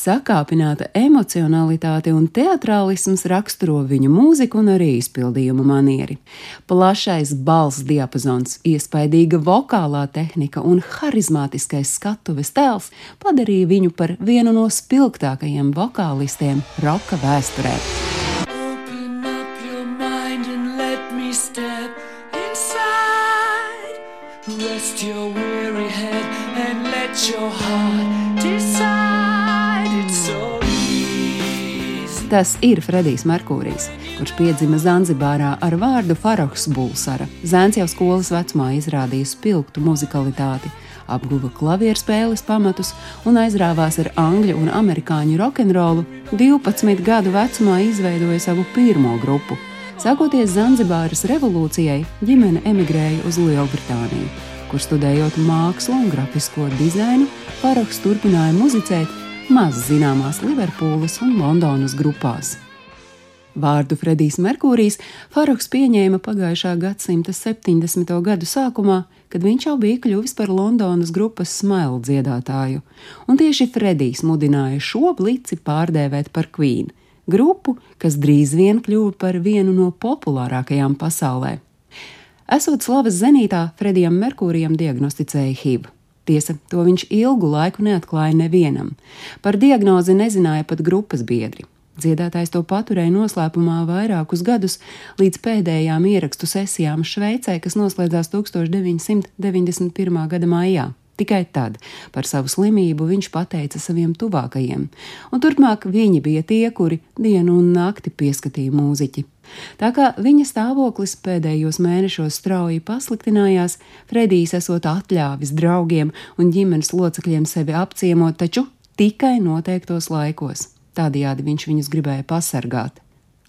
Sakāpināta emocionalitāte un teatrālisms raksturo viņu mūziku un arī izpildījuma manieri. Plašais balss diapazons, iespaidīga vokālā tehnika un harizmātiskais skatuves tēls padarīja viņu par vienu no spilgtākajiem vokālistiem roka vēsturē. Rest your Tas ir Fredijs Merkūrijs, kurš piedzima Zanzibārā ar vārdu Faroks Bulsara. Zēns jau skolas vecumā izrādīja spilgtu muzikalitāti, apguva klavieru spēles pamatus un aizrāvās ar angļu un amerikāņu rokenrolu. 12 gadu vecumā izveidoja savu pirmo grupu. Sākoties Zanzibāras revolūcijai, ģimene emigrēja uz Lielbritāniju kur studējot mākslu un grafisko dizainu, Paraks turpināja muzicēt maz zināmās Liverpūles un Londonas grupās. Vārdu Fredijs Merkūrijs Faroks pieņēma pagājušā gadsimta 70. gadu sākumā, kad viņš jau bija kļuvis par Londonas grupas smailu dziedātāju, un tieši Fredijs mudināja šo blici pārdēvēt par Queen, grupu, kas drīz vien kļuva par vienu no populārākajām pasaulē. Esot slavas zenītā, Fredijam Merkūrijam diagnosticēja HIV. Tiesa, to viņš ilgu laiku neatklāja nevienam. Par diagnozi nezināja pat grupas biedri. Dziedātājs to paturēja noslēpumā vairākus gadus, līdz pēdējām ierakstu sesijām Šveicē, kas noslēdzās 1991. gada maijā. Tikai tad par savu slimību viņš pateica saviem tuvākajiem, un turpmāk viņi bija tie, kuri dienu un nakti pieskatīja mūziķi. Tā kā viņa stāvoklis pēdējos mēnešos strauji pasliktinājās, Fredijs esot atļāvis draugiem un ģimenes locekļiem sevi apciemot, taču tikai noteiktos laikos. Tādējādi viņš viņus gribēja pasargāt.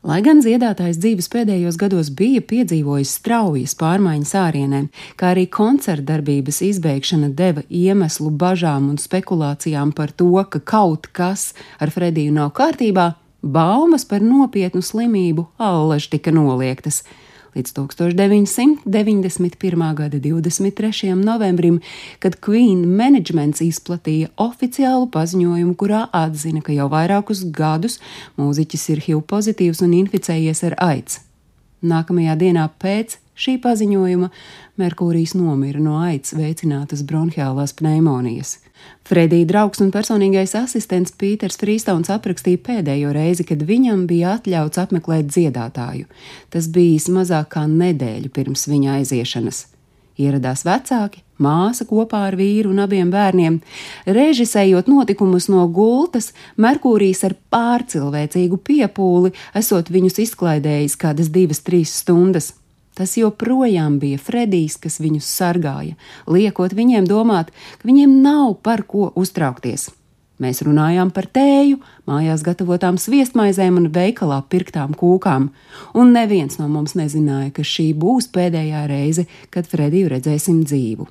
Lai gan dziedātājs dzīves pēdējos gados bija piedzīvojis straujas pārmaiņas ārienē, kā arī koncerta darbības izbeigšana deva iemeslu bažām un spekulācijām par to, ka kaut kas ar Frediju nav kārtībā, baumas par nopietnu slimību allaž tika noliektas līdz 1991. gada 23. novembrim, kad Queen managements izplatīja oficiālu paziņojumu, kurā atzina, ka jau vairākus gadus mūziķis ir HIV pozitīvs un inficējies ar aids. Nākamajā dienā pēc šī paziņojuma Merkūrijs nomira no aids veicinātas bronhiālās pneimonijas. Fredija draugs un personīgais asistents Pīters Frīstauns aprakstīja pēdējo reizi, kad viņam bija atļauts apmeklēt dziedātāju. Tas bijis mazāk kā nedēļu pirms viņa aiziešanas. Ieradās vecāki, māsa kopā ar vīru un abiem bērniem. Režisējot notikumus no gultas, Merkūrijs ar pārcilvēcīgu piepūli esot viņus izklaidējis kādas divas, trīs stundas. Tas joprojām bija Fredijs, kas viņus sargāja, liekot viņiem domāt, ka viņiem nav par ko uztraukties. Mēs runājām par tēju, mājās gatavotām sviestmaizēm un veikalā pirktām kūkām, un neviens no mums nezināja, ka šī būs pēdējā reize, kad Frediju redzēsim dzīvu.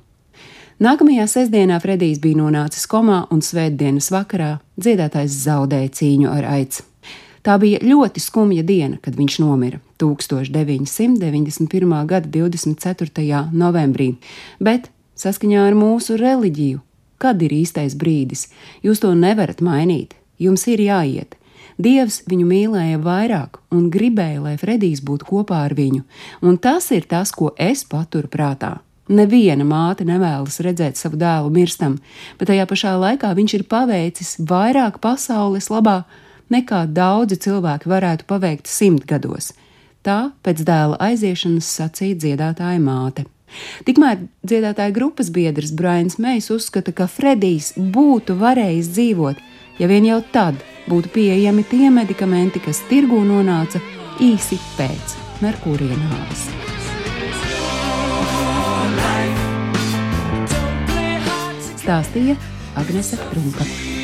Nākamajā sestdienā Fredijs bija nonācis komā, un svētdienas vakarā dziedātājs zaudēja cīņu ar aids. Tā bija ļoti skumja diena, kad viņš nomira 1991. gada 24. novembrī, bet saskaņā ar mūsu reliģiju, kad ir īstais brīdis, jūs to nevarat mainīt, jums ir jāiet. Dievs viņu mīlēja vairāk un gribēja, lai Fredijs būtu kopā ar viņu, un tas ir tas, ko es paturu prātā. Neviena māte nevēlas redzēt savu dēlu mirstam, bet tajā pašā laikā viņš ir paveicis vairāk pasaules labā nekā daudzi cilvēki varētu paveikt simtgados. Tā pēc dēla aiziešanas sacīja dziedātāja māte. Tikmēr dziedātāja grupas biedrs Brains Meijs uzskata, ka Fredijs būtu varējis dzīvot, ja vien jau tad būtu pieejami tie medikamenti, kas tirgū nonāca īsi pēc Merkūrija nāves. Stāstīja Agnese Runka.